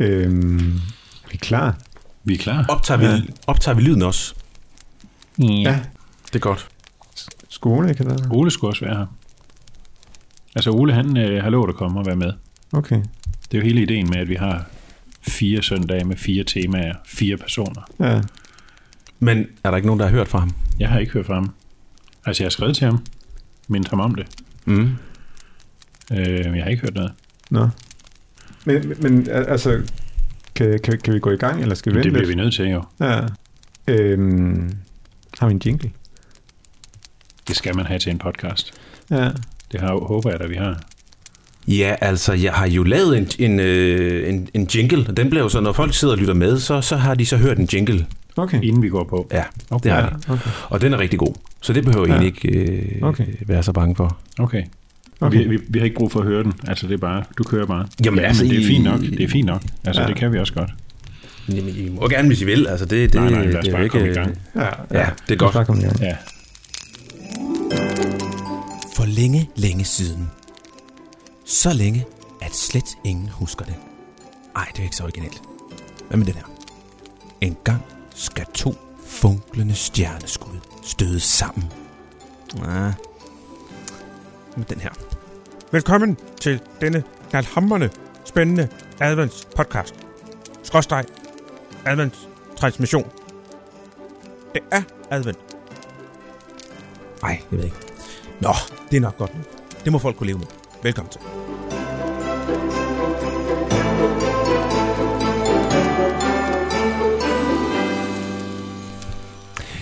Øhm, er vi klar? Vi er klar. Optager vi, Ja. optager vi lyden også? Ja. Det er godt. Skole, kan det Ole skulle også være her. Altså Ole, han øh, har lovet at komme og være med. Okay. Det er jo hele ideen med, at vi har fire søndage med fire temaer, fire personer. Ja. Men er der ikke nogen, der har hørt fra ham? Jeg har ikke hørt fra ham. Altså, jeg har skrevet til ham, mindet ham om det. Mm. Øh, jeg har ikke hørt noget. Nå. Men, men- men al- altså, kan, kan, kan vi gå i gang, eller skal vi Det vente bliver vi lidt? nødt til, jo. Ja. Øhm, har vi en jingle? Det skal man have til en podcast. Ja. Det har, håber jeg da, vi har. Ja, altså, jeg har jo lavet en, en, øh, en, en jingle, og den bliver jo så, når folk sidder og lytter med, så, så har de så hørt en jingle. Okay. Inden vi går på. Ja, Okay. det har de. okay. Og den er rigtig god. Så det behøver jeg Ja. egentlig ikke øh, Okay. være så bange for. Okay. Okay. Vi, vi, vi har ikke brug for at høre den. Altså, det er bare, du kører bare. Jamen, ja, altså, men det er fint nok. Det er fint nok. Altså, Ja. det kan vi også godt. Jamen, I må gerne, hvis I vil. Altså, det, det, Nej, nej, lad os det er bare jo komme i gang. Ja, Ja, det er godt. Bare komme i gang. Ja. For længe, længe siden. Så længe, at slet ingen husker det. Ej, det er ikke så originalt. Hvad med den her? En gang skal to funklende stjerneskud støde sammen. Ah. Med den her. Velkommen til denne knaldhamrende, spændende advents podcast. Skråstreg. Advents transmission. Det er advent. Ej, jeg ved ikke. Nå, det er nok godt nu. Det må folk kunne leve med. Velkommen til.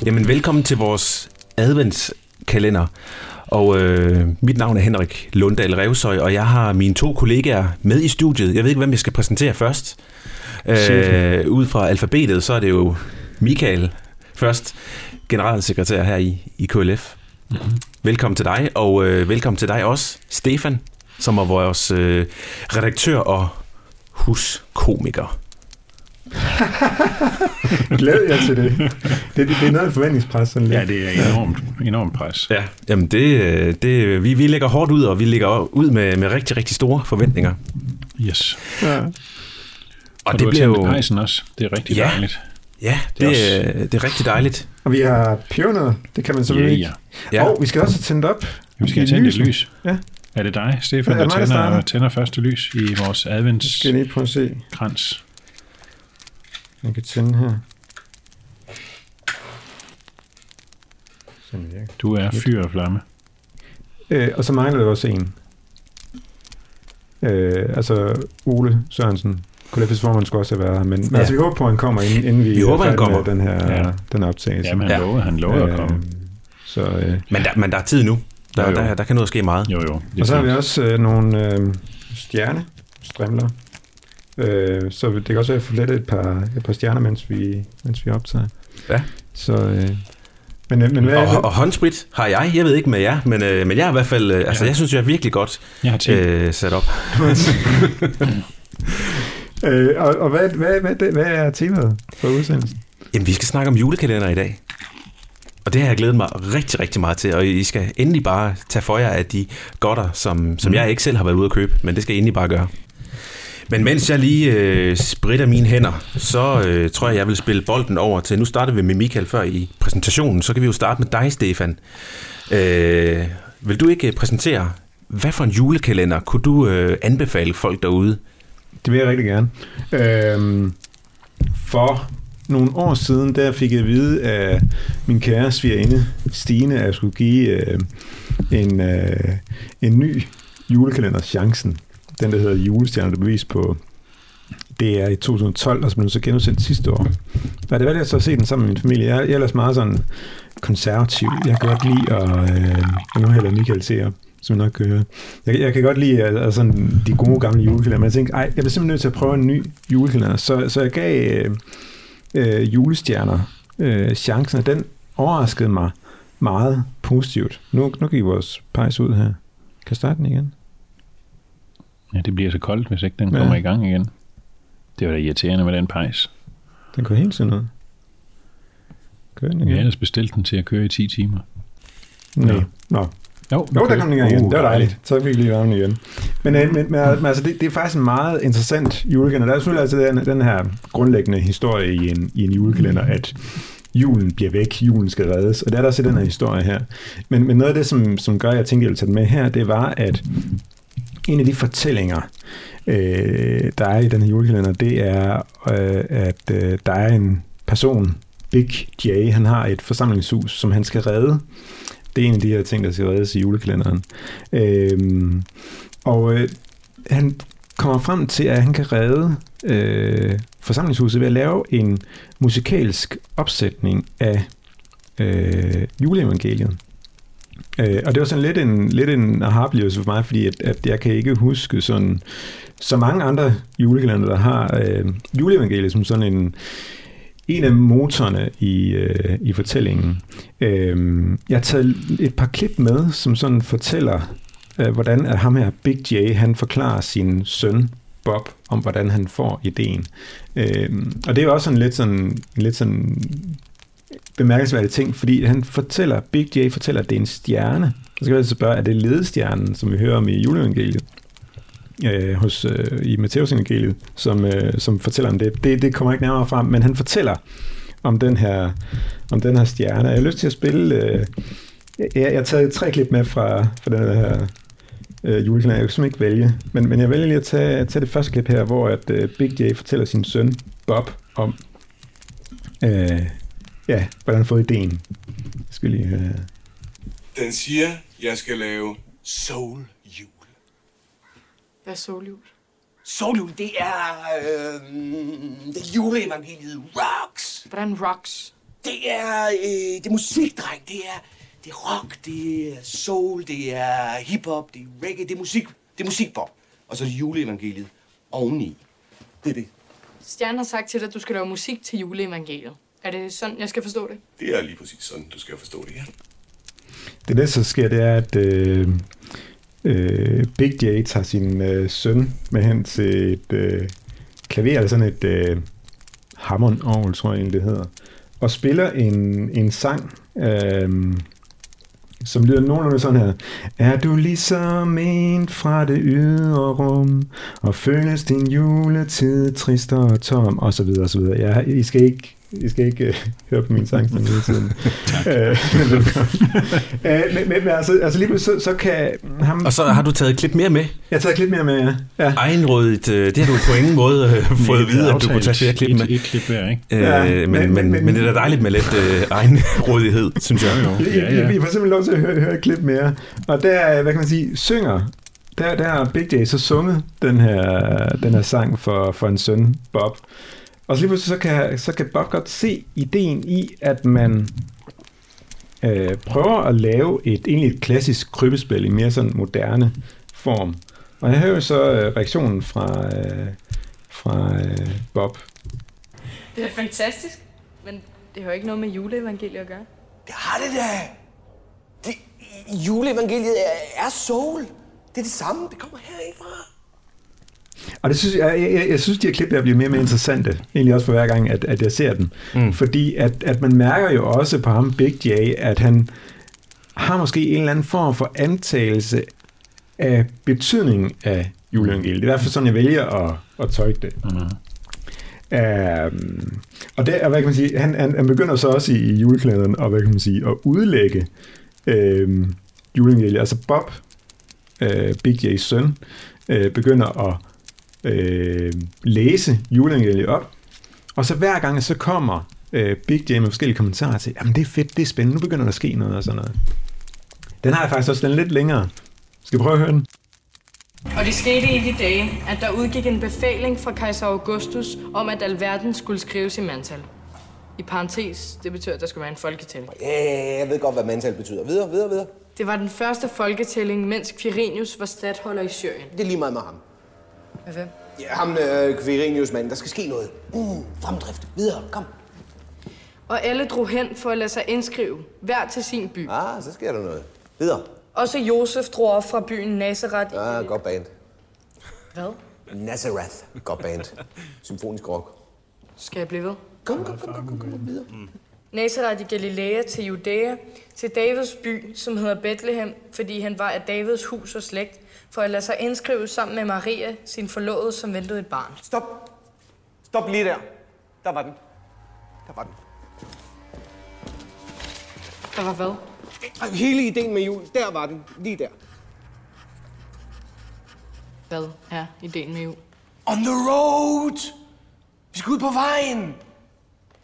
Jamen, velkommen til vores adventskalender. Og øh, mit navn er Henrik Lunddal Revsøj, og jeg har mine to kollegaer med i studiet. Jeg ved ikke, hvem jeg skal præsentere først. Øh, ud fra alfabetet, så er det jo Michael først, generalsekretær her i, i KLF. Mm-hmm. Velkommen til dig, og øh, velkommen til dig også, Stefan, som er vores øh, redaktør og huskomiker. Glæd jer til det. det. Det er noget af forventningspres. Sådan lidt. ja, det er enormt, enormt pres. Ja, jamen det, det, vi, vi lægger hårdt ud, og vi lægger ud med, med rigtig, rigtig store forventninger. Yes. ja. Og, Og, det du har bliver tændt jo... pejsen også. Det er rigtig Ja. dejligt. Ja, Det er det, også- det, det er rigtig dejligt. Og vi har pebernødder. Det kan man Ja, selvfølgelig ja. ikke. Ja. Og vi skal også tændt op. Vi skal i have tændt et lys. Ja. Er det dig, Stefan, Ja, der mig, der tænder, tænder første lys i vores Jeg skal lige prøve at se. adventskrans? Jeg kan tænde her. Sådan. Du er fyr og flamme. Øh, og så mangler der også en. Øh, altså Ole Sørensen. KLF's formand skulle også have været her, men, men Ja. altså, vi håber på, at han kommer, inden, inden vi, Vi er håber, han kommer. den her Ja. den optagelse. Jamen, han Ja. lovede, han lovede at komme. Øh, så, øh, Men der, men der er tid nu. Der, Jo, jo. der, der kan noget ske meget. Jo, jo. Og så har vi også øh, nogle øh, stjernestrimler. Øh, så det kan også være, at jeg får lidt et par, et par stjerner, mens vi, mens vi optager. Ja. Så, øh, men, øh, men hvad, Og, og håndsprit har jeg. Jeg ved ikke med jer, men, øh, men jeg er i hvert fald... Øh, altså, Ja. jeg synes, jeg er virkelig godt Jeg har tænkt, øh, sat op. øh, og, og hvad, hvad, hvad, hvad, hvad er temaet for udsendelsen? Jamen, vi skal snakke om julekalender i dag. Og det har jeg glædet mig rigtig, rigtig meget til. Og I skal endelig bare tage for jer af de godter, som, som Mm. jeg ikke selv har været ude at købe. Men det skal I endelig bare gøre. Men mens jeg lige øh, spritter mine hænder, så øh, tror jeg, jeg vil spille bolden over til... Nu starter vi med Michael før i præsentationen. Så kan vi jo starte med dig, Stefan. Øh, vil du ikke øh, præsentere, hvad for en julekalender kunne du øh, anbefale folk derude? Det vil jeg rigtig gerne. Øh, for nogle år siden, der fik jeg at vide af min kære svigerinde, Stine, at jeg skulle give øh, en, øh, en ny julekalender chancen. Den, der hedder Julestjerner, der bevis på det er i 2012, og som blev så genudsendt sidste år. Og det var det, jeg så at se den sammen med min familie. Jeg, jeg er ellers meget sådan konservativ. Jeg kan godt lide at... Øh, nu hælder Michael til jer, som jeg nok kan høre. Jeg, jeg kan godt lide altså, sådan, de gode gamle julekalender, men jeg tænkte, ej, jeg bliver simpelthen nødt til at prøve en ny julekalender. Så, så jeg gav øh, øh, julestjerner øh, chancen, og den overraskede mig meget positivt. Nu, nu gik vores pejs ud her. Kan jeg starte den igen? Ja, det bliver så koldt, hvis ikke den Ja. kommer i gang igen. Det var da irriterende med den pejs. Den går helt sådan noget. Kør den igen. har ellers bestilt den til at køre i 10 timer. Nej. Ja. Nå. Jo, Jo, der kom den igen. Uh, Det var dejligt. Så fik vi lige varmen igen. Men, øh, men, men, men altså, det, det er faktisk en meget interessant julekalender. Der er selvfølgelig altså den, den her grundlæggende historie i en, i en julekalender, at julen bliver væk, julen skal reddes, og der er der også den her historie her. Men, men noget af det, som, som gør, at jeg tænkte, jeg ville tage den med her, det var, at en af de fortællinger, øh, der er i den her julekalender, det er, øh, at øh, der er en person, Big J, han har et forsamlingshus, som han skal redde. Det er en af de her ting, der skal reddes i julekalenderen. Øh, og øh, han kommer frem til, at han kan redde øh, forsamlingshuset ved at lave en musikalsk opsætning af øh, juleevangeliet. Øh, og det var sådan lidt en, lidt en aha-oplevelse for mig, fordi at, at jeg kan ikke huske sådan, så mange andre julekalender, der har øh, juleevangeliet som sådan en, en af motorerne i, øh, i fortællingen. Øh, jeg har taget et par klip med, som sådan fortæller, øh, hvordan at ham her, Big J, han forklarer sin søn, Bob, om hvordan han får ideen. Øh, og det er jo også sådan lidt sådan, lidt sådan bemærkelsesværdig ting, fordi han fortæller, Big J fortæller, at det er en stjerne. Så skal vi altså spørge, er det ledestjernen, som vi hører om i juleevangeliet? øh, hos, øh, i Matteus evangeliet, som, øh, som fortæller om det. det. Det kommer ikke nærmere frem, men han fortæller om den her, om den her stjerne. Jeg har lyst til at spille... Øh, jeg, jeg har taget tre klip med fra, fra den her øh, julekalender. Jeg kan simpelthen ikke vælge, men, men jeg vælger lige at tage, tage det første klip her, hvor at øh, Big J fortæller sin søn Bob om, øh, ja, hvordan han får ideen. Jeg skal lige høre her. Den siger, jeg skal lave soul jul. Hvad er soljul? Soljul, det er... Øh, det er juleevangeliet Rocks. Hvordan rocks? Det er... Øh, det er musik, dreng. Det er, det er rock, det er soul, det er hiphop, det er reggae, det er musik. Det er musikpop. Og så er det juleevangeliet oveni. Det er det. Stjernen har sagt til dig, at du skal lave musik til juleevangeliet. Er det sådan, jeg skal forstå det? Det er lige præcis sådan, du skal forstå det, ja. Det der så sker, det er, at øh, øh, Big J tager sin øh, søn med hen til et øh, klaver, eller sådan et øh, hammond orgel, tror jeg egentlig det hedder, og spiller en, en sang, øh, som lyder nogenlunde sådan her. Er du ligesom en fra det ydre rum, og føles din juletid trist og tom, og så videre, og så videre. Ja, I skal ikke I skal ikke uh, høre på min sang sådan hele tiden. uh, men, men, men altså, altså lige så, så kan ham... Og så har du taget et klip mere med. Jeg har taget lidt mere med, ja. ja. Egenrådigt, øh, det har du på ingen måde øh, fået at vide, at du kunne tage flere klip et, med. Et klip hver, ikke? Øh, Ja, men, men- men, men, men- men det er da dejligt med lidt øh, egenrådighed, synes jeg. Jo, I, ja, I, ja. I får simpelthen lov til at høre, høre et klip mere. Og der, hvad kan man sige, synger, der, der har Big J så sunget den her, den her sang for, for en søn, Bob. Og så lige pludselig, så kan, så kan Bob godt se ideen i, at man øh, prøver at lave et egentlig et klassisk krybespil i mere sådan moderne form. Og jeg hører jo så øh, reaktionen fra, øh, fra øh, Bob. Det er fantastisk, men det har jo ikke noget med juleevangeliet at gøre. Det har det da. Det, juleevangeliet er, er soul. Det er det samme. Det kommer herindfra. Og det synes, jeg, jeg, jeg, jeg synes, de her klip der bliver mere og mere interessante, egentlig også for hver gang, at, at jeg ser den. Mm. Fordi at, at man mærker jo også på ham, Big J, at han har måske en eller anden form for antagelse af betydningen af juleevangeliet. Det er i hvert fald sådan, jeg vælger at, at tolke det. Mhm. Um, og det er, hvad kan man sige, han, han, han begynder så også i, i julekalenderen at, hvad kan man sige, at udlægge øhm, juleevangeliet. Altså Bob, øh, Big J's søn, øh, begynder at øh, læse juleevangeliet op, og så hver gang så kommer øh, Big J med forskellige kommentarer til, jamen det er fedt, det er spændende, nu begynder der at ske noget og sådan noget. Den har jeg faktisk også den lidt længere. Skal vi prøve at høre den? Og det skete i de dage, at der udgik en befaling fra kejser Augustus om, at alverden skulle skrives i mantal. I parentes, det betyder, at der skulle være en folketælling. Ja, jeg ved godt, hvad mandtal betyder. Videre, videre, videre. Det var den første folketælling, mens Quirinius var stadholder i Syrien. Det er lige meget med ham. Med hvem? Ja, ham øh, Quirinius mand. Der skal ske noget. Mm, fremdrift. Videre, kom. Og alle drog hen for at lade sig indskrive, hver til sin by. Ah, så sker der noget. Videre. Også Josef drog op fra byen Nazareth. Ah, godt band. Hvad? Nazareth. Godt band. Symfonisk rock. Skal jeg blive ved? Kom, kom, kom, kom, kom, kom, kom videre. Nazareth i Galilea til Judæa, til Davids by, som hedder Bethlehem, fordi han var af Davids hus og slægt, for at lade sig indskrive sammen med Maria, sin forlovede, som ventede et barn. Stop. Stop lige der. Der var den. Der var den. Der var hvad? Hele ideen med jul, der var den. Lige der. Hvad er ideen med jul? On the road! Vi skal ud på vejen!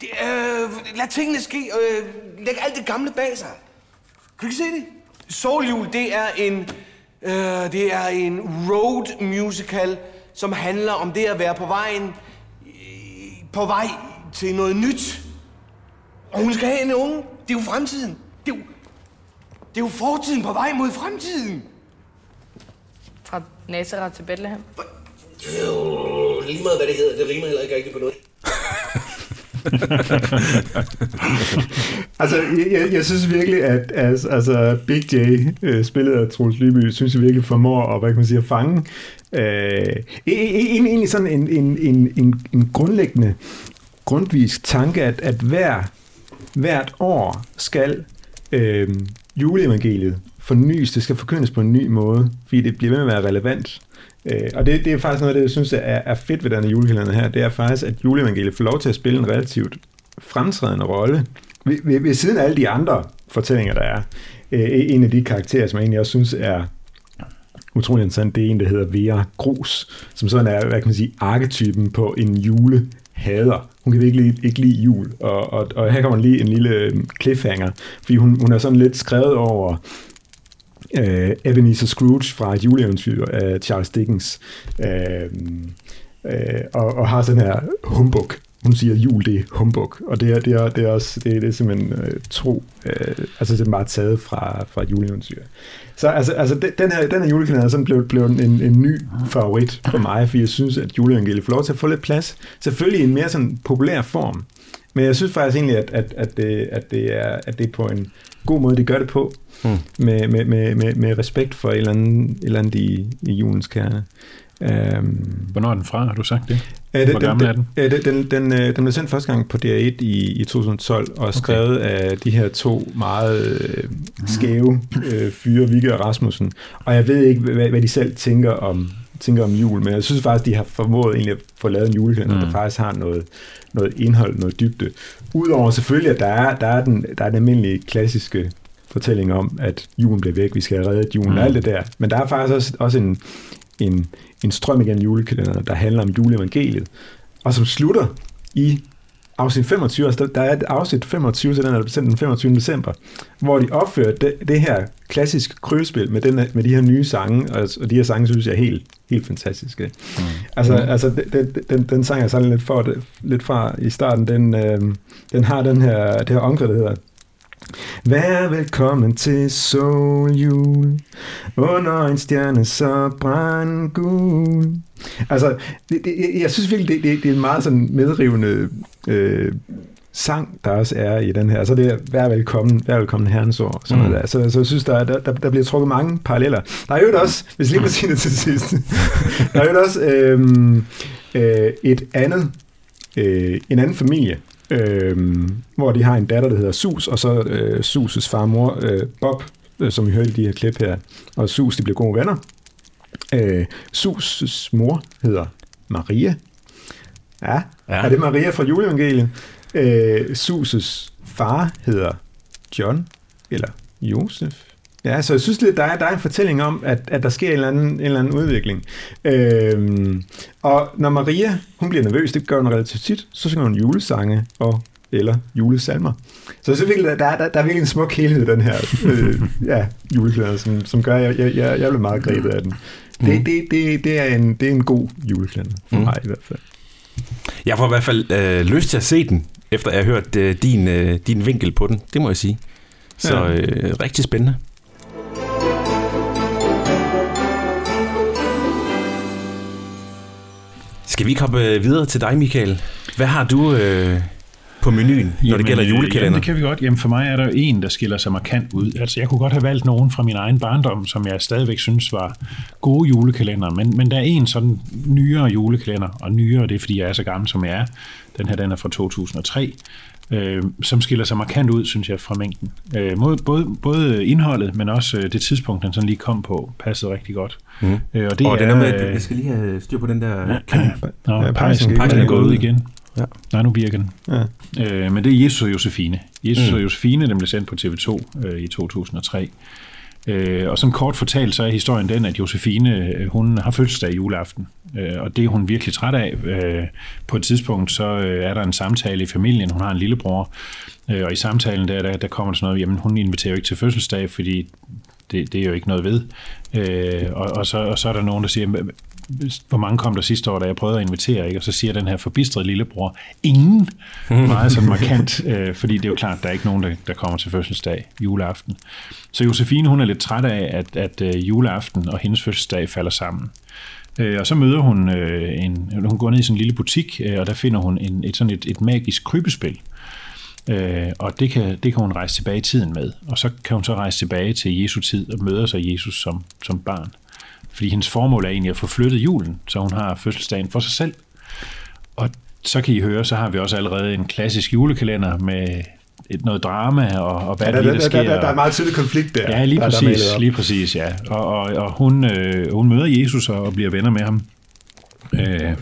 Det, øh, lad tingene ske. Øh, læg alt det gamle bag sig. Kan du ikke se det? Souljul, det er en, øh, det er en road musical, som handler om det at være på vejen, øh, på vej til noget nyt. Og hun skal have en unge. Det er jo fremtiden. Det er jo, det er jo fortiden på vej mod fremtiden. Fra Nazareth til Bethlehem? Øh, lige meget hvad det hedder, det rimer heller ikke rigtigt på noget. Altså, jeg, jeg, synes virkelig, at altså, altså Big J, øh, spillet af Troels Lyby, synes jeg virkelig formår at, hvad kan man sige, at fange øh, e- e- en, egentlig sådan en, en, en, en, en grundlæggende, grundvis tanke, at, at hver, hvert år skal øh, juleevangeliet fornyes, det skal forkyndes på en ny måde, fordi det bliver ved med at være relevant. Øh, og det, det er faktisk noget af det, jeg synes er, er fedt ved denne julekalender her, det er faktisk, at juleevangeliet får lov til at spille en relativt fremtrædende rolle ved, ved, ved siden af alle de andre fortællinger, der er. Øh, en af de karakterer, som jeg egentlig også synes er utrolig interessant, det er en, der hedder Vera Grus, som sådan er, hvad kan man sige, arketypen på en julehader. Hun kan virkelig ikke lide jul, og, og, og her kommer lige en lille øhm, cliffhanger, fordi hun, hun er sådan lidt skrevet over øh, Ebenezer Scrooge fra et juleeventyr af Charles Dickens, øh, øh, og, og har sådan her humbug. Hun siger, at jul det er humbug, og det er, det er, det er også det er, det er simpelthen øh, tro, øh, altså det er meget taget fra, fra juleeventyr. Så altså, altså den- den her, den her julekalender er sådan blevet, blevet en, en ny favorit for mig, fordi jeg synes, at juleevangeliet får lov til at få lidt plads. Selvfølgelig i en mere sådan populær form, men jeg synes faktisk egentlig, at, at, at, det, at, det, er, at det er på en god måde, de gør det på, Mm. med, med, med, med, med respekt for et eller andet, et eller andet i, i julens kerne. Um, Hvornår er den fra, har du sagt det? Ja, Hvor gammel er den? Ja, den, den, den, øh, den blev sendt første gang på DR1 i, i 2012, og skrevet af de her to meget øh, skæve øh, fyre, Vigga og Rasmussen. Og jeg ved ikke, hvad, hvad de selv tænker om, tænker om jul, men jeg synes faktisk, de har formået egentlig at få lavet en julekalender, mm. der faktisk har noget, noget indhold, noget dybde. Udover selvfølgelig, at der er, der er, den, der er den almindelige klassiske fortælling om, at julen bliver væk, vi skal have reddet julen, mm. og alt det der. Men der er faktisk også, også en, en, en strøm igennem julekalenderen, der handler om juleevangeliet, og som slutter i afsnit 25, altså der, der er et afsnit 25, så den er sendt den 25. december, hvor de opfører det, det her klassiske krølspil med, den, med de her nye sange, og, og de her sange synes jeg er helt, helt fantastiske. Mm. Altså, mm. altså den, den, den, sang jeg sådan lidt, for, lidt fra i starten, den, øh, den har den her, det her omkring, der hedder Vær velkommen til Soljul, under en stjerne så brandgul. Altså, det, det, jeg- synes virkelig, det, det, det er en meget sådan medrivende øh, sang, der også er i den her. Altså det er, vær velkommen, vær velkommen herrens år. Sådan Mm. der. Så, så jeg synes, der, er- der, der, der bliver trukket mange paralleller. Der er jo også, hvis lige må sige det til sidst, der er jo også øh, øh, et andet, øh, en anden familie, øh, hvor de har en datter, der hedder Sus, og så øh, Sus' far og mor, øh, Bob, øh, som vi hørte i de her klip her, og Sus, de bliver gode venner. Øh, Sus' mor hedder Maria. Ja, Ja. er det Maria fra juleevangeliet? Øh, Sus' far hedder John, eller Josef. Ja, så jeg synes lidt, der er, der er en fortælling om, at, at der sker en eller anden, en eller anden udvikling. Øhm, og når Maria, hun bliver nervøs, det gør hun relativt tit, så synger hun julesange og eller julesalmer. Så jeg synes virkelig, der, er- der, der er virkelig en smuk helhed den her øh, ja, juleklæder, som, som gør, at jeg, jeg, jeg, jeg blev meget grebet af den. Det, Mm. det, det, det, er, en, det er en god juleklæder, for Mm. mm. mig i hvert fald. Jeg får i hvert fald øh, lyst til at se den, efter jeg har hørt øh, din, øh, din vinkel på den. Det må jeg sige. Så Ja. øh, rigtig spændende. Skal vi komme øh, videre til dig, Michael? Hvad har du øh, på menuen, når det gælder øh, Jamen, julekalender? det kan vi godt. Jamen, for mig er der en, der skiller sig markant ud. Altså, jeg kunne godt have valgt nogen fra min egen barndom, som jeg stadigvæk synes var gode julekalender, men, men der er en sådan nyere julekalender, og nyere, det er, fordi jeg er så gammel, som jeg er. Den her, den er fra 2003, øh, som skiller sig markant ud, synes jeg, fra mængden. Øh, mod, både, både indholdet, men også øh, det tidspunkt, den sådan lige kom på, passede rigtig godt. Mm. Øh, og det og det er, er noget med, jeg skal lige have styr på den der... Nå, Ja, ja, pejsen pejsen, er gået ud igen. Ja. Nej, nu virker den. Ja. Øh, men det er Jesus og Josefine. Jesus mm. og Josefine, den blev sendt på TV2 øh, i 2003. Øh, og sådan kort fortalt, så er historien den, at Josefine, øh, hun har fødselsdag juleaften, øh, og det er hun virkelig træt af. Øh, på et tidspunkt, så øh, er der en samtale i familien, hun har en lillebror, øh, og i samtalen der, der, der kommer der sådan noget, jamen hun inviterer jo ikke til fødselsdag, fordi det, det er jo ikke noget ved. Øh, og, og, så, og så er der nogen, der siger, "Hva- hvor mange kom der sidste år, da jeg prøvede at invitere, ikke? og så siger den her forbistrede lillebror, ingen, meget sådan markant, øh, fordi det er jo klart, der er ikke nogen, der, der kommer til fødselsdag juleaften. Så Josefine, hun er lidt træt af, at, at øh, juleaften og hendes fødselsdag falder sammen. Øh, og så møder hun øh, en, hun går ned i sådan en lille butik, øh, og der finder hun en, et, sådan et, et magisk krybespil. Øh, og det kan, det kan hun rejse tilbage i tiden med. Og så kan hun så rejse tilbage til Jesu tid og møder så Jesus som, som barn. Fordi hendes formål er egentlig at få flyttet julen, så hun har fødselsdagen for sig selv. Og så kan I høre, så har vi også allerede en klassisk julekalender med et, noget drama og, og hvad Ja, der, der, der, der, der, sker. der, der er meget tydelig konflikt der. Ja, lige der, der er præcis, op. lige præcis, ja. Og, og, og hun, øh, hun møder Jesus og, bliver venner med ham. Øh,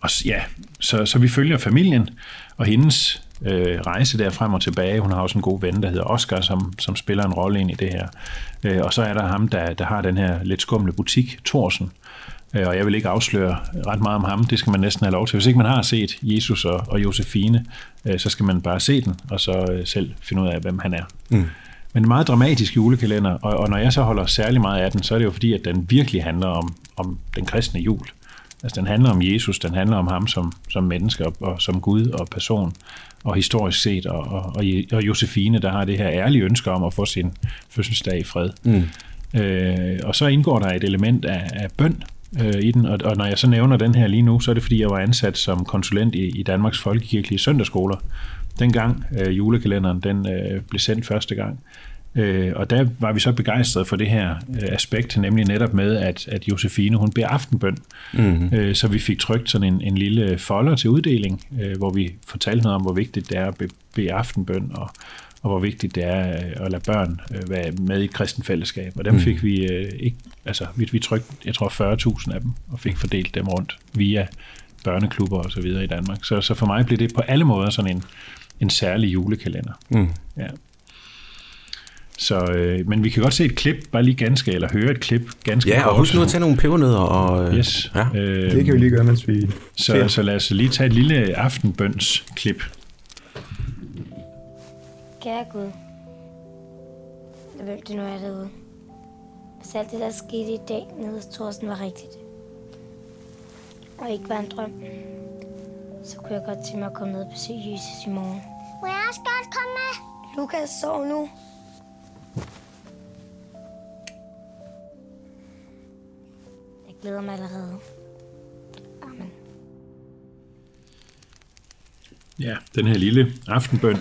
og ja, så, så vi følger familien og hendes øh, rejse der frem og tilbage. Hun har også en god ven, der hedder Oscar, som, som spiller en rolle ind i det her. Øh, og så er der ham, der, der har den her lidt skumle butik, Thorsen. Øh, og jeg vil ikke afsløre ret meget om ham. Det skal man næsten have lov til. Hvis ikke man har set Jesus og, og Josefine, øh, så skal man bare se den, og så øh, selv finde ud af, hvem han er. Mm. Men en meget dramatisk julekalender, og, og når jeg så holder særlig meget af den, så er det jo fordi, at den virkelig handler om, om den kristne jul. Altså den handler om Jesus, den handler om ham som, som menneske og, og som Gud og person, og historisk set, og, og, og, og Josefine, der har det her ærlige ønske om at få sin fødselsdag i fred. Mm. Øh, og så indgår der et element af, af bøn øh, i den, og, og når jeg så nævner den her lige nu, så er det fordi, jeg var ansat som konsulent i, i Danmarks Folkekirkelige Søndagsskoler, dengang øh, julekalenderen den øh, blev sendt første gang. Øh, og der var vi så begejstrede for det her øh, aspekt, nemlig netop med, at, at Josefine hun beder aftenbøn. Mm-hmm. Øh, så vi fik trykt sådan en, en lille folder til uddeling, øh, hvor vi fortalte noget om, hvor vigtigt det er at be, bede aftenbøn, og, og hvor vigtigt det er øh, at lade børn øh, være med i et kristen fællesskab. Og dem fik vi øh, ikke, altså vi, vi trykte, jeg tror 40.000 af dem, og fik fordelt dem rundt via børneklubber og så videre i Danmark. Så, så for mig blev det på alle måder sådan en, en særlig julekalender. Mm. Ja. Så, øh, men vi kan godt se et klip, bare lige ganske, eller høre et klip ganske Ja, og kort. husk nu at tage nogle pebernødder og... øh, Yes. Ja. Øh, Det kan vi lige gøre, mens vi så, ser. så lad os lige tage et lille aftenbøns-klip. Kære Gud, hvem det nu er derude. Hvis alt det, der skete i dag nede hos Thorsten var rigtigt, og ikke var en drøm, så kunne jeg godt tænke mig at komme ned og besøge Jesus i morgen. Må jeg også godt komme med? Lukas, sov nu. Glæder mig allerede. Amen. Ja, den her lille aftenbøn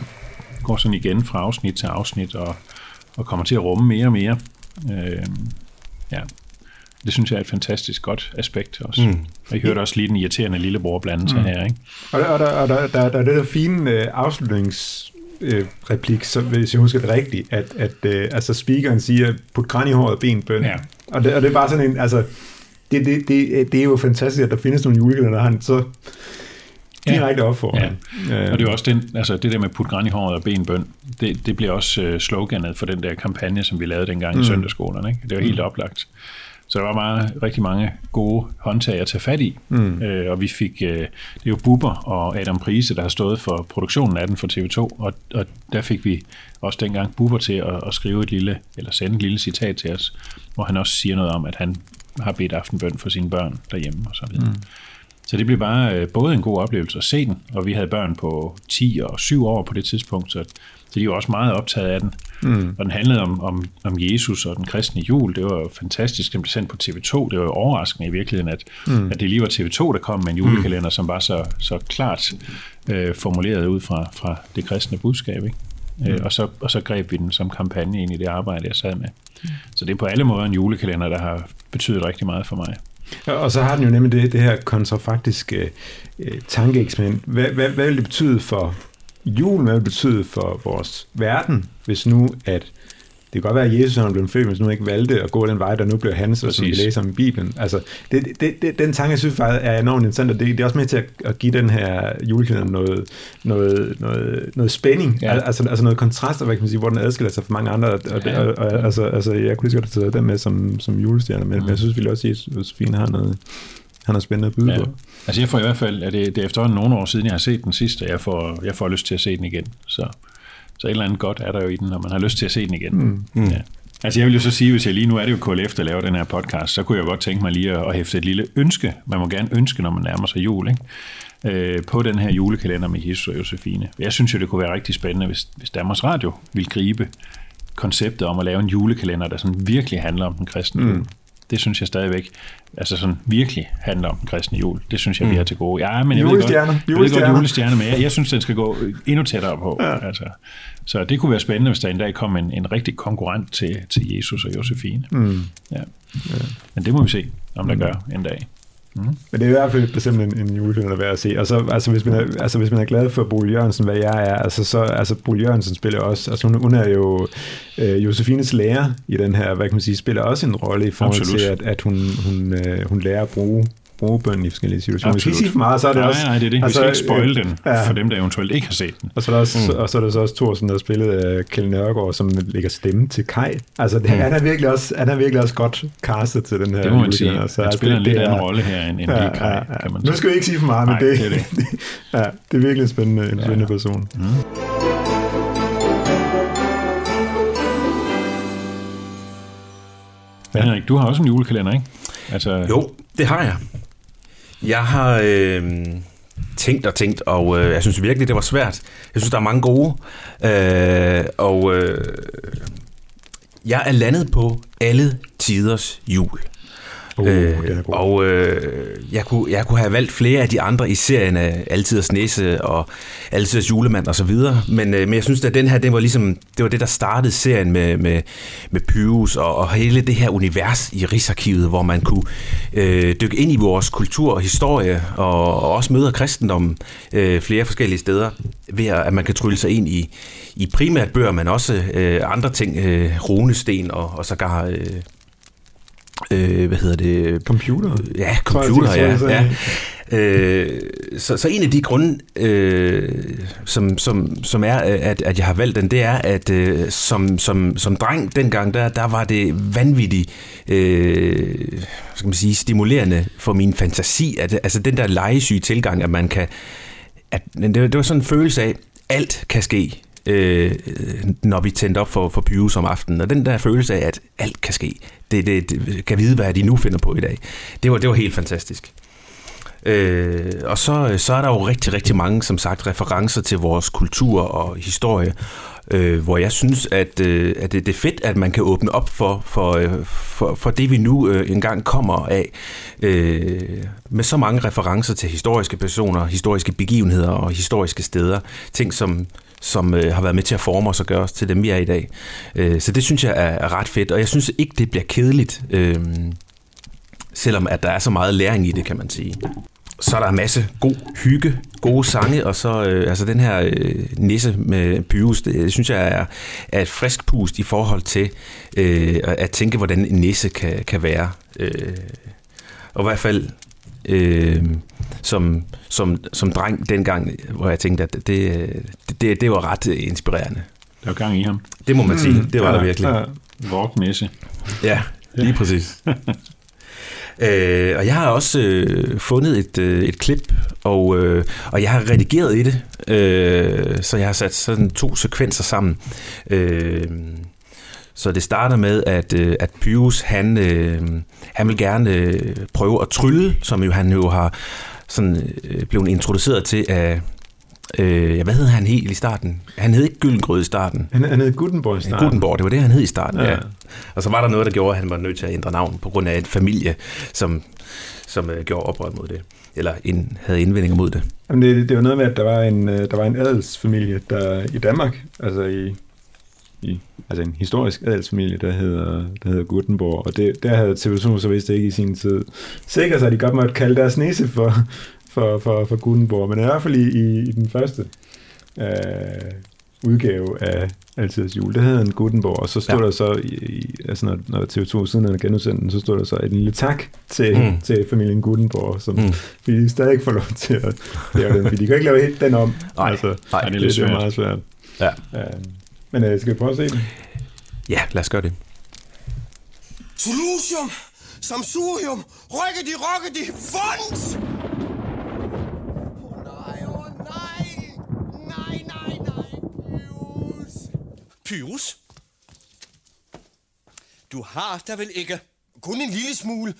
går sådan igen fra afsnit til afsnit, og, og kommer til at rumme mere og mere. Øh, ja, det synes jeg er et fantastisk godt aspekt også. Mm. Og I hørte også lige den irriterende lillebror blande sig mm. her, ikke? Og, der, og, der, og der, der, der er det der fine øh, afslutnings øh, replik, så hvis jeg husker det rigtigt, at, at øh, altså speakeren siger, put kran i håret og ben bøn. Ja. Og, det, og det er bare sådan en, altså, det, det, det, det er jo fantastisk, at der findes nogle julekalender, en så direkte opfordring. Ja. Og det er også den, altså det der med put græn i håret og ben bøn, det, det bliver også øh, sloganet for den der kampagne, som vi lavede dengang mm. i søndagsskolerne. Ikke? Det var helt mm. oplagt. Så der var meget, rigtig mange gode håndtag at tage fat i. Mm. Øh, og vi fik, øh, det er jo Bubber og Adam Prise, der har stået for produktionen af den for TV2, og, og der fik vi også dengang Bubber til at, at skrive et lille, eller sende et lille citat til os, hvor han også siger noget om, at han har bedt aftenbøn for sine børn derhjemme og så videre. Mm. Så det blev bare øh, både en god oplevelse at se den, og vi havde børn på 10 og 7 år på det tidspunkt, så, så de var også meget optaget af den. Mm. Og den handlede om, om, om Jesus og den kristne jul. Det var fantastisk, den blev sendt på TV2. Det var jo overraskende i virkeligheden, at, mm. at det lige var TV2, der kom med en julekalender, mm. som var så, så klart øh, formuleret ud fra, fra det kristne budskab. Ikke? Mm. Øh, og, så, og så greb vi den som kampagne ind i det arbejde, jeg sad med. Mm. Så det er på alle måder en julekalender, der har betydet rigtig meget for mig. Og så har den jo nemlig det, det her kontrafaktiske øh, tankeeksperiment. Hvad, hvad, hvad vil det betyde for julen? Hvad vil det betyde for vores verden, hvis nu at det kan godt være, at Jesus han blev født, hvis nu ikke valgte at gå den vej, der nu blev hans, og som vi læser om i Bibelen. Altså, det, det, det, den tanke, jeg synes faktisk er enormt interessant, og det, det er også med til at, at give den her julekalender noget, noget, noget, noget spænding, ja. altså, altså noget kontrast, hvad kan man sige, hvor den adskiller sig fra mange andre. Og, ja. og, og, altså, altså, jeg kunne lige godt have taget den med som, som julestjerne, men, mm. men jeg synes virkelig også, at Josefine har noget, han har spændende at byde ja. på. Altså jeg får i hvert fald, at det, det er efterhånden nogle år siden, jeg har set den sidste, jeg får, jeg får lyst til at se den igen. Så så et eller andet godt er der jo i den, når man har lyst til at se den igen. Mm. Mm. Ja. Altså jeg vil jo så sige, hvis jeg lige nu er det jo KLF, der laver den her podcast, så kunne jeg godt tænke mig lige at, at hæfte et lille ønske. Man må gerne ønske, når man nærmer sig jul, ikke? Øh, på den her julekalender med Jesus og Josefine. Jeg synes jo, det kunne være rigtig spændende, hvis, hvis Danmarks Radio ville gribe konceptet om at lave en julekalender, der sådan virkelig handler om den kristne mm. Det synes jeg stadigvæk, altså sådan virkelig handler om den kristne jul. Det synes jeg, mm. vi har til gode. Ja, men jeg ved godt. Jeg ved godt julestjerne, men jeg, jeg synes, den skal gå endnu tættere på. Ja. Altså, så det kunne være spændende, hvis der en dag kom en, en rigtig konkurrent til, til Jesus og Josefine. Mm. Ja. ja. Men det må vi se, om der mm. gør en dag. Mm. Men det er i hvert fald bestemt en, en julefilm at være at se. Og så, altså, hvis man er, altså, hvis man er glad for Boel Jørgensen, hvad jeg er, altså, så, altså, Boel Jørgensen spiller også, altså, hun, hun er jo øh, Josefines lærer i den her, hvad kan man sige, spiller også en rolle i forhold Absolut. til, at, at hun, hun, øh, hun lærer at bruge bruge bøn i forskellige situationer. Absolut. Hvis for meget, så er det nej, også... Nej, nej, det er det. Altså, vi skal ikke spoil øh, den ja. for dem, der eventuelt ikke har set den. Og så er der, også, mm. og så er der så også Thorsen, der spillet af Kjell Nørgaard, som lægger stemme til Kai. Altså, det, mm. han, er virkelig også, han er virkelig også godt castet til den her Det må man sige. Altså, han spiller altså, en lidt anden rolle her, end, end ja, Kai, ja, ja. kan man sige. Nu skal vi ikke sige for meget, nej, men det, det, er det. ja, det er virkelig en spændende, en spændende ja. person. Mm. Henrik, du har også en julekalender, ikke? Altså... Jo, det har jeg. Jeg har øh, tænkt og tænkt, og øh, jeg synes virkelig, det var svært. Jeg synes, der er mange gode. Øh, og øh, jeg er landet på alle tiders jul. Uh, øh, og øh, jeg, kunne, jeg kunne have valgt flere af de andre i serien af Altiders Næse og Altiders Julemand og så videre, men, øh, men jeg synes, at den her, den var ligesom, det var det, der startede serien med, med, med Pyrus og, og hele det her univers i Rigsarkivet, hvor man kunne øh, dykke ind i vores kultur og historie og, og også møde kristendom øh, flere forskellige steder, ved at man kan trylle sig ind i, i primært bøger, men også øh, andre ting, øh, runesten og, og sågar øh, øh, hvad hedder det? Computer? Ja, computer, ja. ja. Øh, så, så en af de grunde, øh, som, som, som er, at, at jeg har valgt den, det er, at øh, som, som, som dreng dengang, der, der var det vanvittigt øh, skal man sige, stimulerende for min fantasi. At, altså den der legesyge tilgang, at man kan... At, det, det var sådan en følelse af, alt kan ske øh, når vi tændte op for, for Pyrus om aftenen. Og den der følelse af, at alt kan ske, det, det, det kan vide, hvad de nu finder på i dag. Det var, det var helt fantastisk. Øh, og så, så er der jo rigtig, rigtig mange, som sagt, referencer til vores kultur og historie, øh, hvor jeg synes, at, øh, at det, det er fedt, at man kan åbne op for, for, øh, for, for det, vi nu øh, engang kommer af, øh, med så mange referencer til historiske personer, historiske begivenheder og historiske steder. Ting, som, som øh, har været med til at forme os og gøre os til dem, vi er i dag. Øh, så det synes jeg er, er ret fedt, og jeg synes ikke, det bliver kedeligt, øh, selvom at der er så meget læring i det, kan man sige. Så er der en masse god hygge, gode sange, og så øh, altså den her øh, nisse med Pyrus, det, det synes jeg er, er et frisk pust i forhold til øh, at tænke, hvordan en nisse kan, kan være. Øh, og i hvert fald øh, som, som, som dreng dengang, hvor jeg tænkte, at det, det, det var ret inspirerende. Der var gang i ham. Det må man sige, mm, det var ja, der virkelig. Ja. Ja, lige præcis. Øh, og jeg har også øh, fundet et, øh, et klip, og, øh, og jeg har redigeret i det, øh, så jeg har sat sådan to sekvenser sammen. Øh, så det starter med, at, øh, at Pyrus, han, øh, han vil gerne øh, prøve at trylle, som jo han jo har sådan, øh, blev introduceret til af, øh, ja, hvad hed han helt i starten? Han hed ikke Gyllengrød i starten. Han, han hed Gutenborg i starten. Gutenborg, det var det, han hed i starten, ja. Ja. Og så var der noget, der gjorde, at han var nødt til at ændre navn på grund af en familie, som, som øh, gjorde oprør mod det. Eller ind, havde indvendinger mod det. Jamen det, det var noget med, at der var en, der var en adelsfamilie der, i Danmark, altså i, i altså en historisk adelsfamilie, der hedder, der hedder Gutenborg, og det, der havde TV2 så vist ikke i sin tid sig, at de godt måtte kalde deres næse for, for, for, for Gutenborg, men i hvert fald i, i, i den første øh, udgave af Altidets Jul, der havde en Gutenborg, og så stod ja. Der så, i, i, altså når, når TV2 siden havde genudsendt den, så stod der så en lille tak til, mm. Til familien Gutenborg, som mm. De stadig ikke får lov til at lave den, fordi de kan ikke lave helt den om. Nej, altså, nej, det det, det er meget svært. Ja. Uh, men uh, skal vi prøve at se den? Ja, lad os gøre det. Solusium, samsurium, rykkedi, rykkedi, funds! Åh nej, åh nej! Nej, nej, nej, Pyrus! Pyrus? Du har der vel ikke? Kun en lille smule,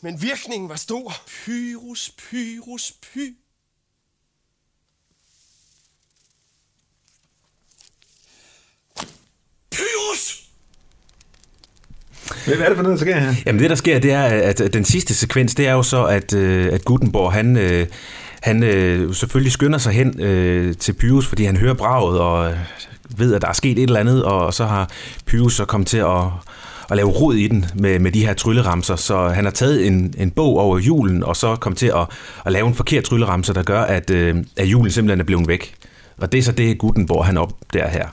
men virkningen var stor. Pyrus, Pyrus, Py... Pyrus! Hvad er det for noget, der sker her? Jamen det, der sker, det er, at den sidste sekvens, det er jo så, at, øh, at Gutenborg, han, øh, han øh, selvfølgelig skynder sig hen til Pyrus, fordi han hører braget og ved, at der er sket et eller andet, og så har Pyrus så kommet til at, at lave rod i den med, med de her trylleramser. Så han har taget en, en bog over julen, og så kommet til at, at lave en forkert trylleramser, der gør, at, at julen simpelthen er blevet væk. Og det er så det, Gutenborg han opdager her.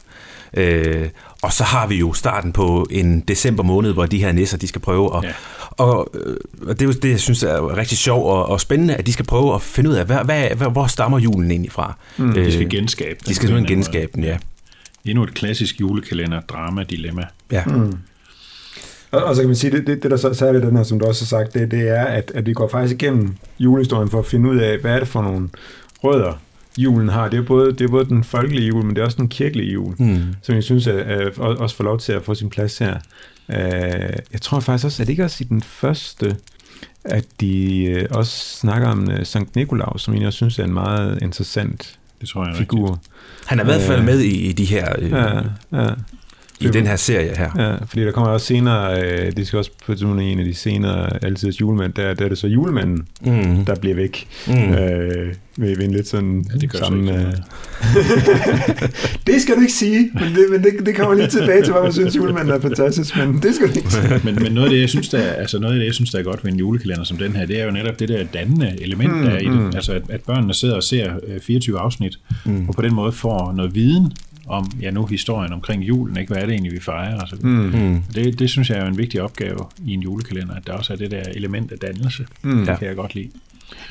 Øh, og så har vi jo starten på en december måned, hvor de her nisser, de skal prøve at... Ja. Og, øh, og det er jo det, jeg synes er rigtig sjovt og, og spændende, at de skal prøve at finde ud af, hvad, hvad, hvad, hvor stammer julen egentlig fra. Mm, de skal Øh, genskabe den De skal simpelthen genskabe den, ja. Endnu et klassisk julekalender, drama, dilemma. ja. Mm. Og, og så kan man sige, det, det, det der så særligt den her, som du også har sagt, det, det er, at, at vi går faktisk igennem julehistorien for at finde ud af, hvad er det for nogle rødder, julen har. Det er både, det er både den folkelige jul, men det er også den kirkelige jul, Mm. som jeg synes er, er, også får lov til at få sin plads her. Uh, jeg tror faktisk også, at det ikke også i den første, at de uh, også snakker om uh, Sankt Nikolaus, som jeg også synes er en meget interessant Det tror jeg figur. Han er i hvert fald Øh, med i, i de her... Øh, Ja, ja. I den her serie her. Ja, fordi der kommer også senere, øh, det skal også på en af de senere altidens julemænd, der, der er det så julemanden, Mm. der bliver væk. Mm. Øh, ved, ved en lidt sådan Ja, det gør så samme... ikke øh, det skal du ikke sige, men, det, men det, det kommer lige tilbage til, hvad man synes julemanden er fantastisk, men det skal du ikke sige. men, men noget af det, jeg synes, der er, altså noget af det, jeg synes, der er godt ved en julekalender som den her, det er jo netop det der dannende element, Mm, der er i det. mm. Altså, at, at børnene sidder og ser øh, 24 afsnit, mm. og på den måde får noget viden om, ja nu historien omkring julen, ikke? Hvad er det egentlig, vi fejrer? Altså, Mm. Mm. det, det synes jeg er en vigtig opgave i en julekalender, at der også er det der element af dannelse. Mm. Det kan jeg godt lide.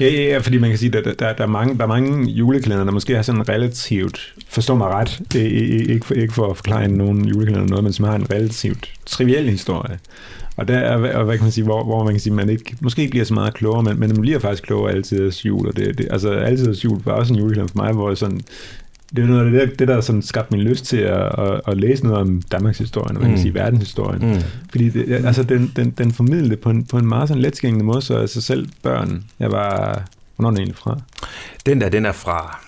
Ja, ja, ja, fordi man kan sige, at der, der, der, er mange, der er mange julekalender, der måske har sådan relativt, forstå mig ret, ikke for, ikke for at forklare nogen julekalender noget, men som har en relativt triviel historie. Og der er, og hvad kan man sige, hvor, hvor man kan sige, man ikke, måske ikke bliver så meget klogere, men, men man bliver faktisk klogere altid jul, og det, det, altså altid jul var også en julekalender for mig, hvor jeg sådan, det er noget af det, der, det der sådan skabte min lyst til at, at, at læse noget om Danmarks historie, og man kan Mm. sige verdenshistorien. Mm. Fordi det, altså, den, den, den formidlede det på en, på en meget sådan letskængende måde, så altså selv børn, jeg var, hvornår er den egentlig fra? Den der, den er fra...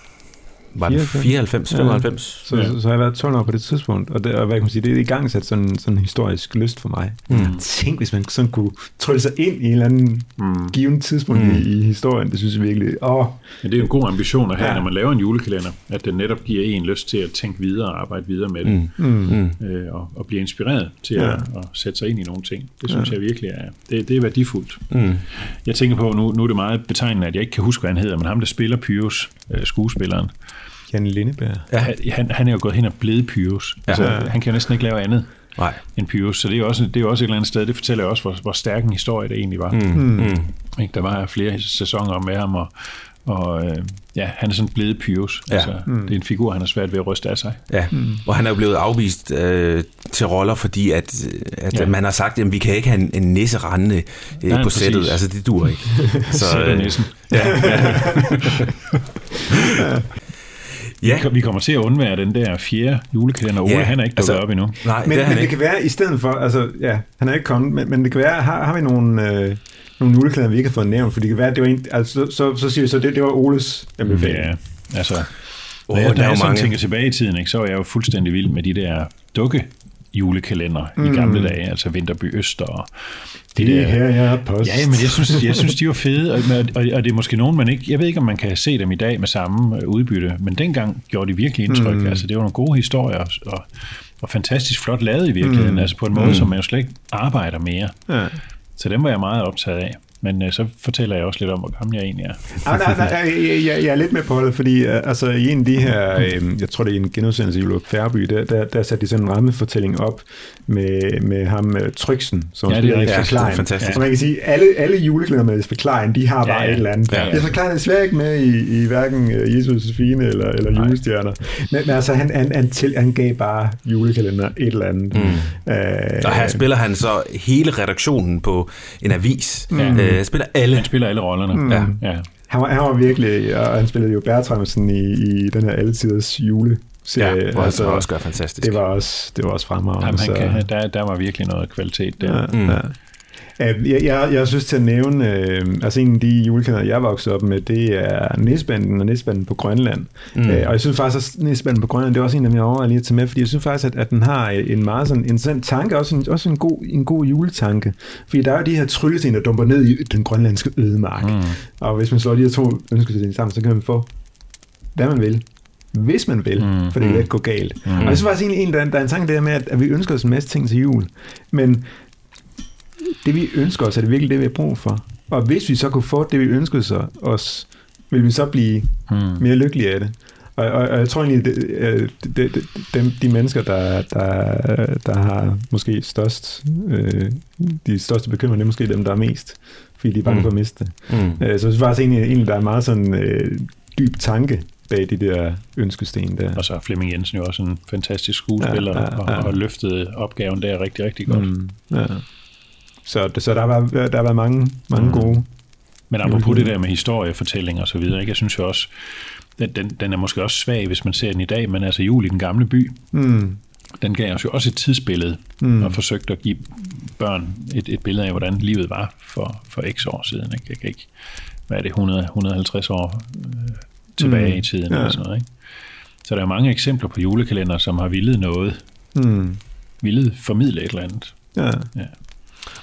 Var den 94? 94, 95? Så, ja. så, så har jeg været 12 år på det tidspunkt, og, det, og hvad kan man sige, det er i gang sat sådan sådan en historisk lyst for mig. Mm. Tænk, hvis man sådan kunne trylle sig ind i en eller anden Mm. given tidspunkt Mm. i, i historien, det synes jeg virkelig, åh, Men det er jo en god ambition at have, ja. Ja. når man laver en julekalender, at den netop giver en lyst til at tænke videre og arbejde videre med det, Mm. mm. Mm. øh, og, og blive inspireret til Ja. at, at sætte sig ind i nogle ting. Det synes Ja. jeg virkelig er, det, det er værdifuldt. Mm. Jeg tænker på, nu, nu er det meget betegnende, at jeg ikke kan huske, hvad han hedder, men ham, der spiller Pyrus, øh, skuespilleren, Jan Lindeberg. Ja. han, han er jo gået hen og blevet Pyrus. Ja. Altså, han kan jo næsten ikke lave andet Nej. end Pyrus, så det er jo også, det er jo også et eller andet sted, det fortæller jo også, hvor, hvor stærk en historie det egentlig var. Mm. Mm. Ikke? Der var flere sæsoner med ham, og, og øh, ja, han er sådan blevet Pyrus. Ja. Altså, Det er en figur, han har svært ved at ryste af sig. Ja, mm. og han er jo blevet afvist øh, til roller, fordi at, at Ja. man har sagt, at vi kan ikke have en, en nisse rendende øh, Nej, på præcis. sættet. Altså, det dur ikke. Så, Sætter øh, nissen. ja, ja. Ja. Vi, kommer til at undvære den der fjerde julekalender. Ole, Ja, han er ikke dukket altså- op endnu. Nej, Men, det er men det kan være, i stedet for, altså, ja, han er ikke kommet, men, men det kan være, har, har vi nogle, øh, nogle julekalender, vi ikke har fået nævnt, for det kan være, det var en, altså, så, så, så siger vi så, det, det var Oles anbefaling. Ja, altså, Åh, når jeg, der er når jo jeg sådan mange. tænker tilbage i tiden, ikke, så var jeg jo fuldstændig vild med de der dukke julekalender mm. i gamle dage, altså Vinterby Øster og Det er her, jeg er post. Ja, men jeg synes, jeg synes, de var fede, og, og, og det er måske nogen, man ikke... Jeg ved ikke, om man kan se dem i dag med samme øh, udbytte, men dengang gjorde de virkelig indtryk. Mm. Altså, det var nogle gode historier, og, og fantastisk flot lavet i virkeligheden, mm. altså på en måde, mm. som man jo slet ikke arbejder mere. Ja. Så dem var jeg meget optaget af. Men øh, så fortæller jeg også lidt om, hvor gammel jeg egentlig er. Ah, nej, nej, jeg, jeg, jeg er lidt med på det, fordi øh, altså, i en af de her, øh, jeg tror det er en genudsendelse i Ulrik Færby, der, der, der satte de sådan en rammefortælling op med, med ham øh, Tryksen, som Ja, det er. Jesper Klein. fantastisk. Og man kan sige, alle, alle julekalender med Jesper Klein, de har bare Ja, ja. et eller andet. Ja, ja. Jesper Klein er slet ikke med i, i hverken øh, Jesus Fine eller, eller julestjerner. Men, men altså, han, han, han, til, han gav bare julekalender et eller andet. Mm. Øh, Og her spiller han så hele redaktionen på en avis. Ja. Øh, spiller alle. Han spiller alle rollerne. Mm. Ja. ja. han, var, han var virkelig, og han spillede jo Bertramsen i, i den her Altiders jule Ja, hvor altså, han også gør fantastisk. det var også, det var også fremragende. Jamen, han så- kan, der, der var virkelig noget kvalitet der. Ja, mm. ja. Jeg, jeg, jeg synes til at nævne, øh, altså en af de julekalender, jeg voksede op med, det er Nisbanden og Nisbanden på Grønland. Mm. Øh, og jeg synes faktisk, at Nisbanden på Grønland, det er også en af jeg overvejer lige at tage med, fordi jeg synes faktisk, at, at den har en meget sådan interessant tanke, også en, også en, god, en god juletanke. Fordi der er jo de her tryllesten, der dumper ned i den grønlandske ødemark. Mm. Og hvis man slår de her to ønsketing sammen, så kan man få, hvad man vil hvis man vil, mm. for det kan ikke gå galt. Mm. Og jeg synes faktisk egentlig, der, er- der er en tanke der med, at, at vi ønsker os en masse ting til jul, men det vi ønsker os, er det virkelig det, vi har brug for. Og hvis vi så kunne få det, vi ønsker sig os, vil vi så blive Mm. mere lykkelige af det. Og, og, og jeg tror egentlig, det, øh, det, det, dem, de mennesker, der, der, der har måske størst, øh, de største bekymringer, det er måske dem, der er mest, fordi de er bange Mm. for at miste det. Mm. Øh, Så jeg synes faktisk egentlig, egentlig der er meget sådan øh, dyb tanke bag de der ønskesten der. Og så er Flemming Jensen jo også en fantastisk skuespiller, Ja, ja, ja. Og, og løftede opgaven der rigtig, rigtig godt. Mm, ja. Så, så der har været, der har været mange, mange Mm. gode. Men apropos det der med historiefortælling og så videre, ikke? jeg synes jo også, den, den, den er måske også svag, hvis man ser den i dag, men altså Jul i den gamle by, Mm, den gav os jo også et tidsbillede, Mm. og forsøgte at give børn et, et billede af, hvordan livet var for, for x år siden. Ikke? Jeg kan ikke, hvad er det, 100, 150 år øh, tilbage Mm. i tiden, Ja. eller sådan noget, ikke? Så der er mange eksempler på julekalender, som har villet noget, mm, villet formidle et eller andet. ja.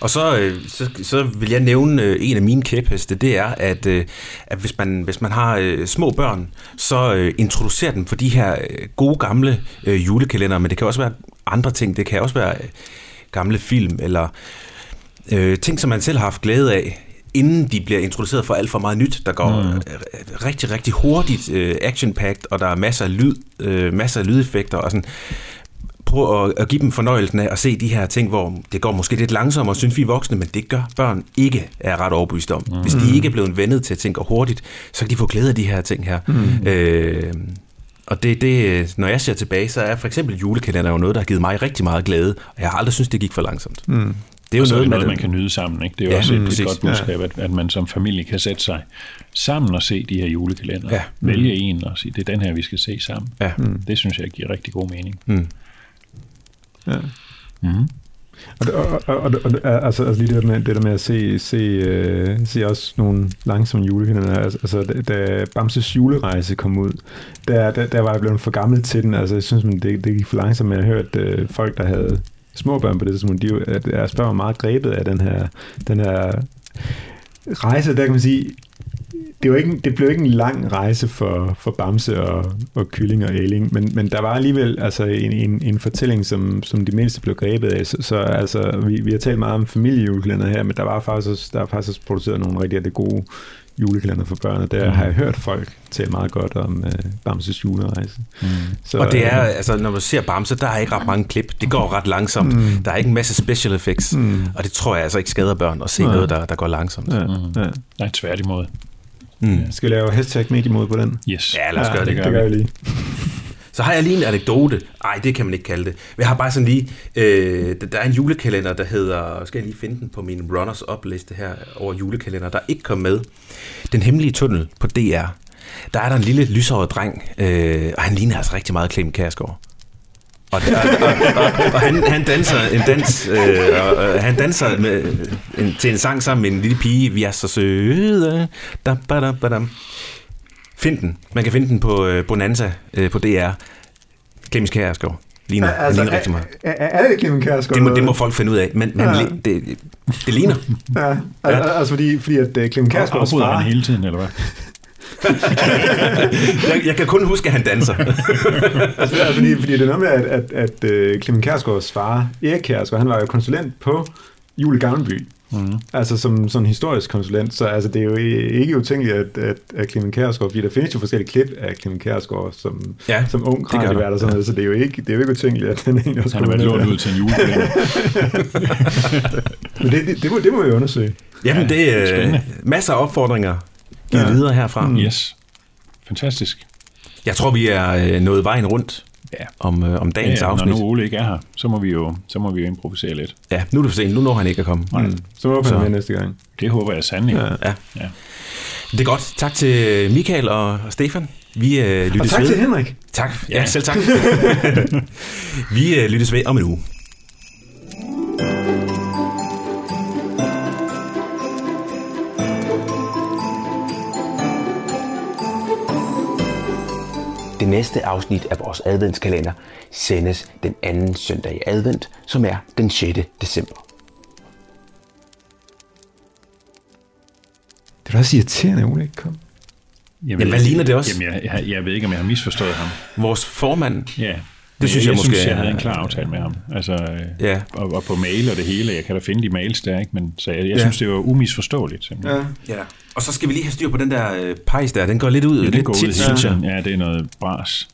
Og så, øh, så, så vil jeg nævne øh, en af mine kæpheste, det er, at, øh, at hvis, man, hvis man har små børn, så introducer dem for de her gode gamle julekalender, men det kan også være andre ting. Det kan også være gamle film, eller øh, ting, som man selv har haft glæde af, inden de bliver introduceret for alt for meget nyt, der går mm. rigtig, rigtig hurtigt øh, action-packed, og der er masser af lyd, øh, masser af lydeffekter, og sådan prøv at, at give dem fornøjelsen af at se de her ting, hvor det går måske lidt langsommere, synes vi voksne, men det gør børn ikke, er ret overbevist om. Mm. Hvis de ikke er blevet vendet til at tænke hurtigt, så kan de få glæde af de her ting her. Mm. Øh, og det, det, når jeg ser tilbage, så er for eksempel julekalender jo noget, der har givet mig rigtig meget glæde, og jeg har aldrig synes det gik for langsomt. Mm. Det er jo Og så er noget, det noget, man, kan nyde sammen. Ikke? Det er jo Ja, ja, også et, præcis. et godt budskab, at, at man som familie kan sætte sig sammen og se de her julekalender. Ja. Vælge en og sige, det er den her, vi skal se sammen. Ja. Det synes jeg giver rigtig god mening. Mm. Ja. Mm. Og, og, og, og, og altså, altså lige det der med, det der med at se, se, øh, se også nogle langsomme julekalender. Altså, altså da, Bamses julerejse kom ud, der, der, der var jeg blevet for gammel til den. Altså jeg synes, man, det, det gik for langsomt, men jeg har hørt øh, folk, der havde små børn på det tidspunkt, de, deres børn var meget grebet af den her, den her rejse. Der kan man sige, det, var ikke, det blev ikke en lang rejse for, for Bamse og, og Kylling og Æling, men, men der var alligevel altså en, en, en fortælling, som, som de mindste blev grebet af. Så, så altså, vi, vi har talt meget om familiejulekalender her, men der var faktisk også, der er faktisk også produceret nogle rigtig, rigtig gode julekalender for børn, og der mm. har jeg hørt folk tale meget godt om uh, Bamses julerejse. Mm. Så, Og det er, øh, altså når man ser Bamse, der er ikke ret mange klip. Det går ret langsomt. Mm. Der er ikke en masse special effects. Mm. Og det tror jeg altså ikke skader børn at se Nej. noget, der, der går langsomt. Ja, Mm. ja. Nej, tværtimod. Mm. Skal vi lave hashtag mediemod på den? Yes. Ja, lad os gøre ja, det. det, det gør vi lige. Så har jeg lige en anekdote. Ej, det kan man ikke kalde det. Jeg har bare sådan lige... Øh, der er en julekalender, der hedder... Skal jeg lige finde den på min runners-up-liste her over julekalender, der ikke kom med. Den hemmelige tunnel på DR. der er der en lille lyshåret dreng, øh, og han ligner altså rigtig meget Clemen Kærsgaard. Og, og, og, og, og han, han danser en dans, øh, og, og han danser med, en, til en sang sammen med en lille pige, vi er så søde. Da, ba, da, ba, dam. Find den. Man kan finde den på øh, Bonanza øh, på DR. Clemens Kærsgaard. Ligner, altså, han ligner rigtig meget. Er, er, det Clemen Kærsgaard? Det må, det må folk finde ud af, men, men Ja. ja. det, det ligner. Ja, ja. altså fordi, fordi at uh, Clemen Kærsgaards far... han hele tiden, eller hvad? Jeg, jeg kan kun huske, at han danser. altså, altså, fordi, fordi det er noget med, at, at, at uh, Clemen Kærsgaards far, Erik Kærsgaard, han var jo konsulent på Jule Gavnby. Mm. Altså som sådan en historisk konsulent, så altså, det er jo ikke utænkeligt, at, at, at Clemen Kærsgaard, fordi der findes jo forskellige klip af Clemen Kærsgaard som, Ja, som ung det der. og sådan noget, så det er jo ikke, det er jo ikke utænkeligt, at den egentlig også Han været være lånt ud til en julekalender. Men det, det, det, må, det må vi undersøge. Jamen, det er øh, masser af opfordringer Ja. ja. videre herfra. Mm. Yes. Fantastisk. Jeg tror, vi er øh, nået vejen rundt Ja. om, øh, om dagens Ja, ja, når afsnit. nu Ole ikke er her, så må vi jo, så må vi jo improvisere lidt. Ja, nu er det for sent. Nu når han ikke at komme. Mm. Så håber Så. næste gang. Det håber jeg sandelig. Ja. Ja. Ja. Det er godt. Tak til Michael og og Stefan. Vi øh, lyttes Og tak ved. til Henrik. Tak. Ja, Ja. selv tak. vi øh, lyttes ved om en uge. Det næste afsnit af vores adventskalender sendes den anden søndag i advent, som er den 6. december. Det er også irriterende, at Ole ikke kom. Jamen, hvad ligner det også? Jamen, jeg, jeg, jeg ved ikke, om jeg har misforstået ham. Vores formand. Ja. Det synes jeg, jeg jeg måske synes, jeg havde en klar aftale med ham. Altså, øh, Ja. og, og på mail og det hele. Jeg kan da finde de mails der, ikke? Men så jeg, jeg Ja. synes, det var umisforståeligt. Simpelthen. Ja. Ja. Og så skal vi lige have styr på den der øh, pejs der. Den går lidt ud. Ja, lidt går ud tit, hele synes jeg. Ja, det er noget bras.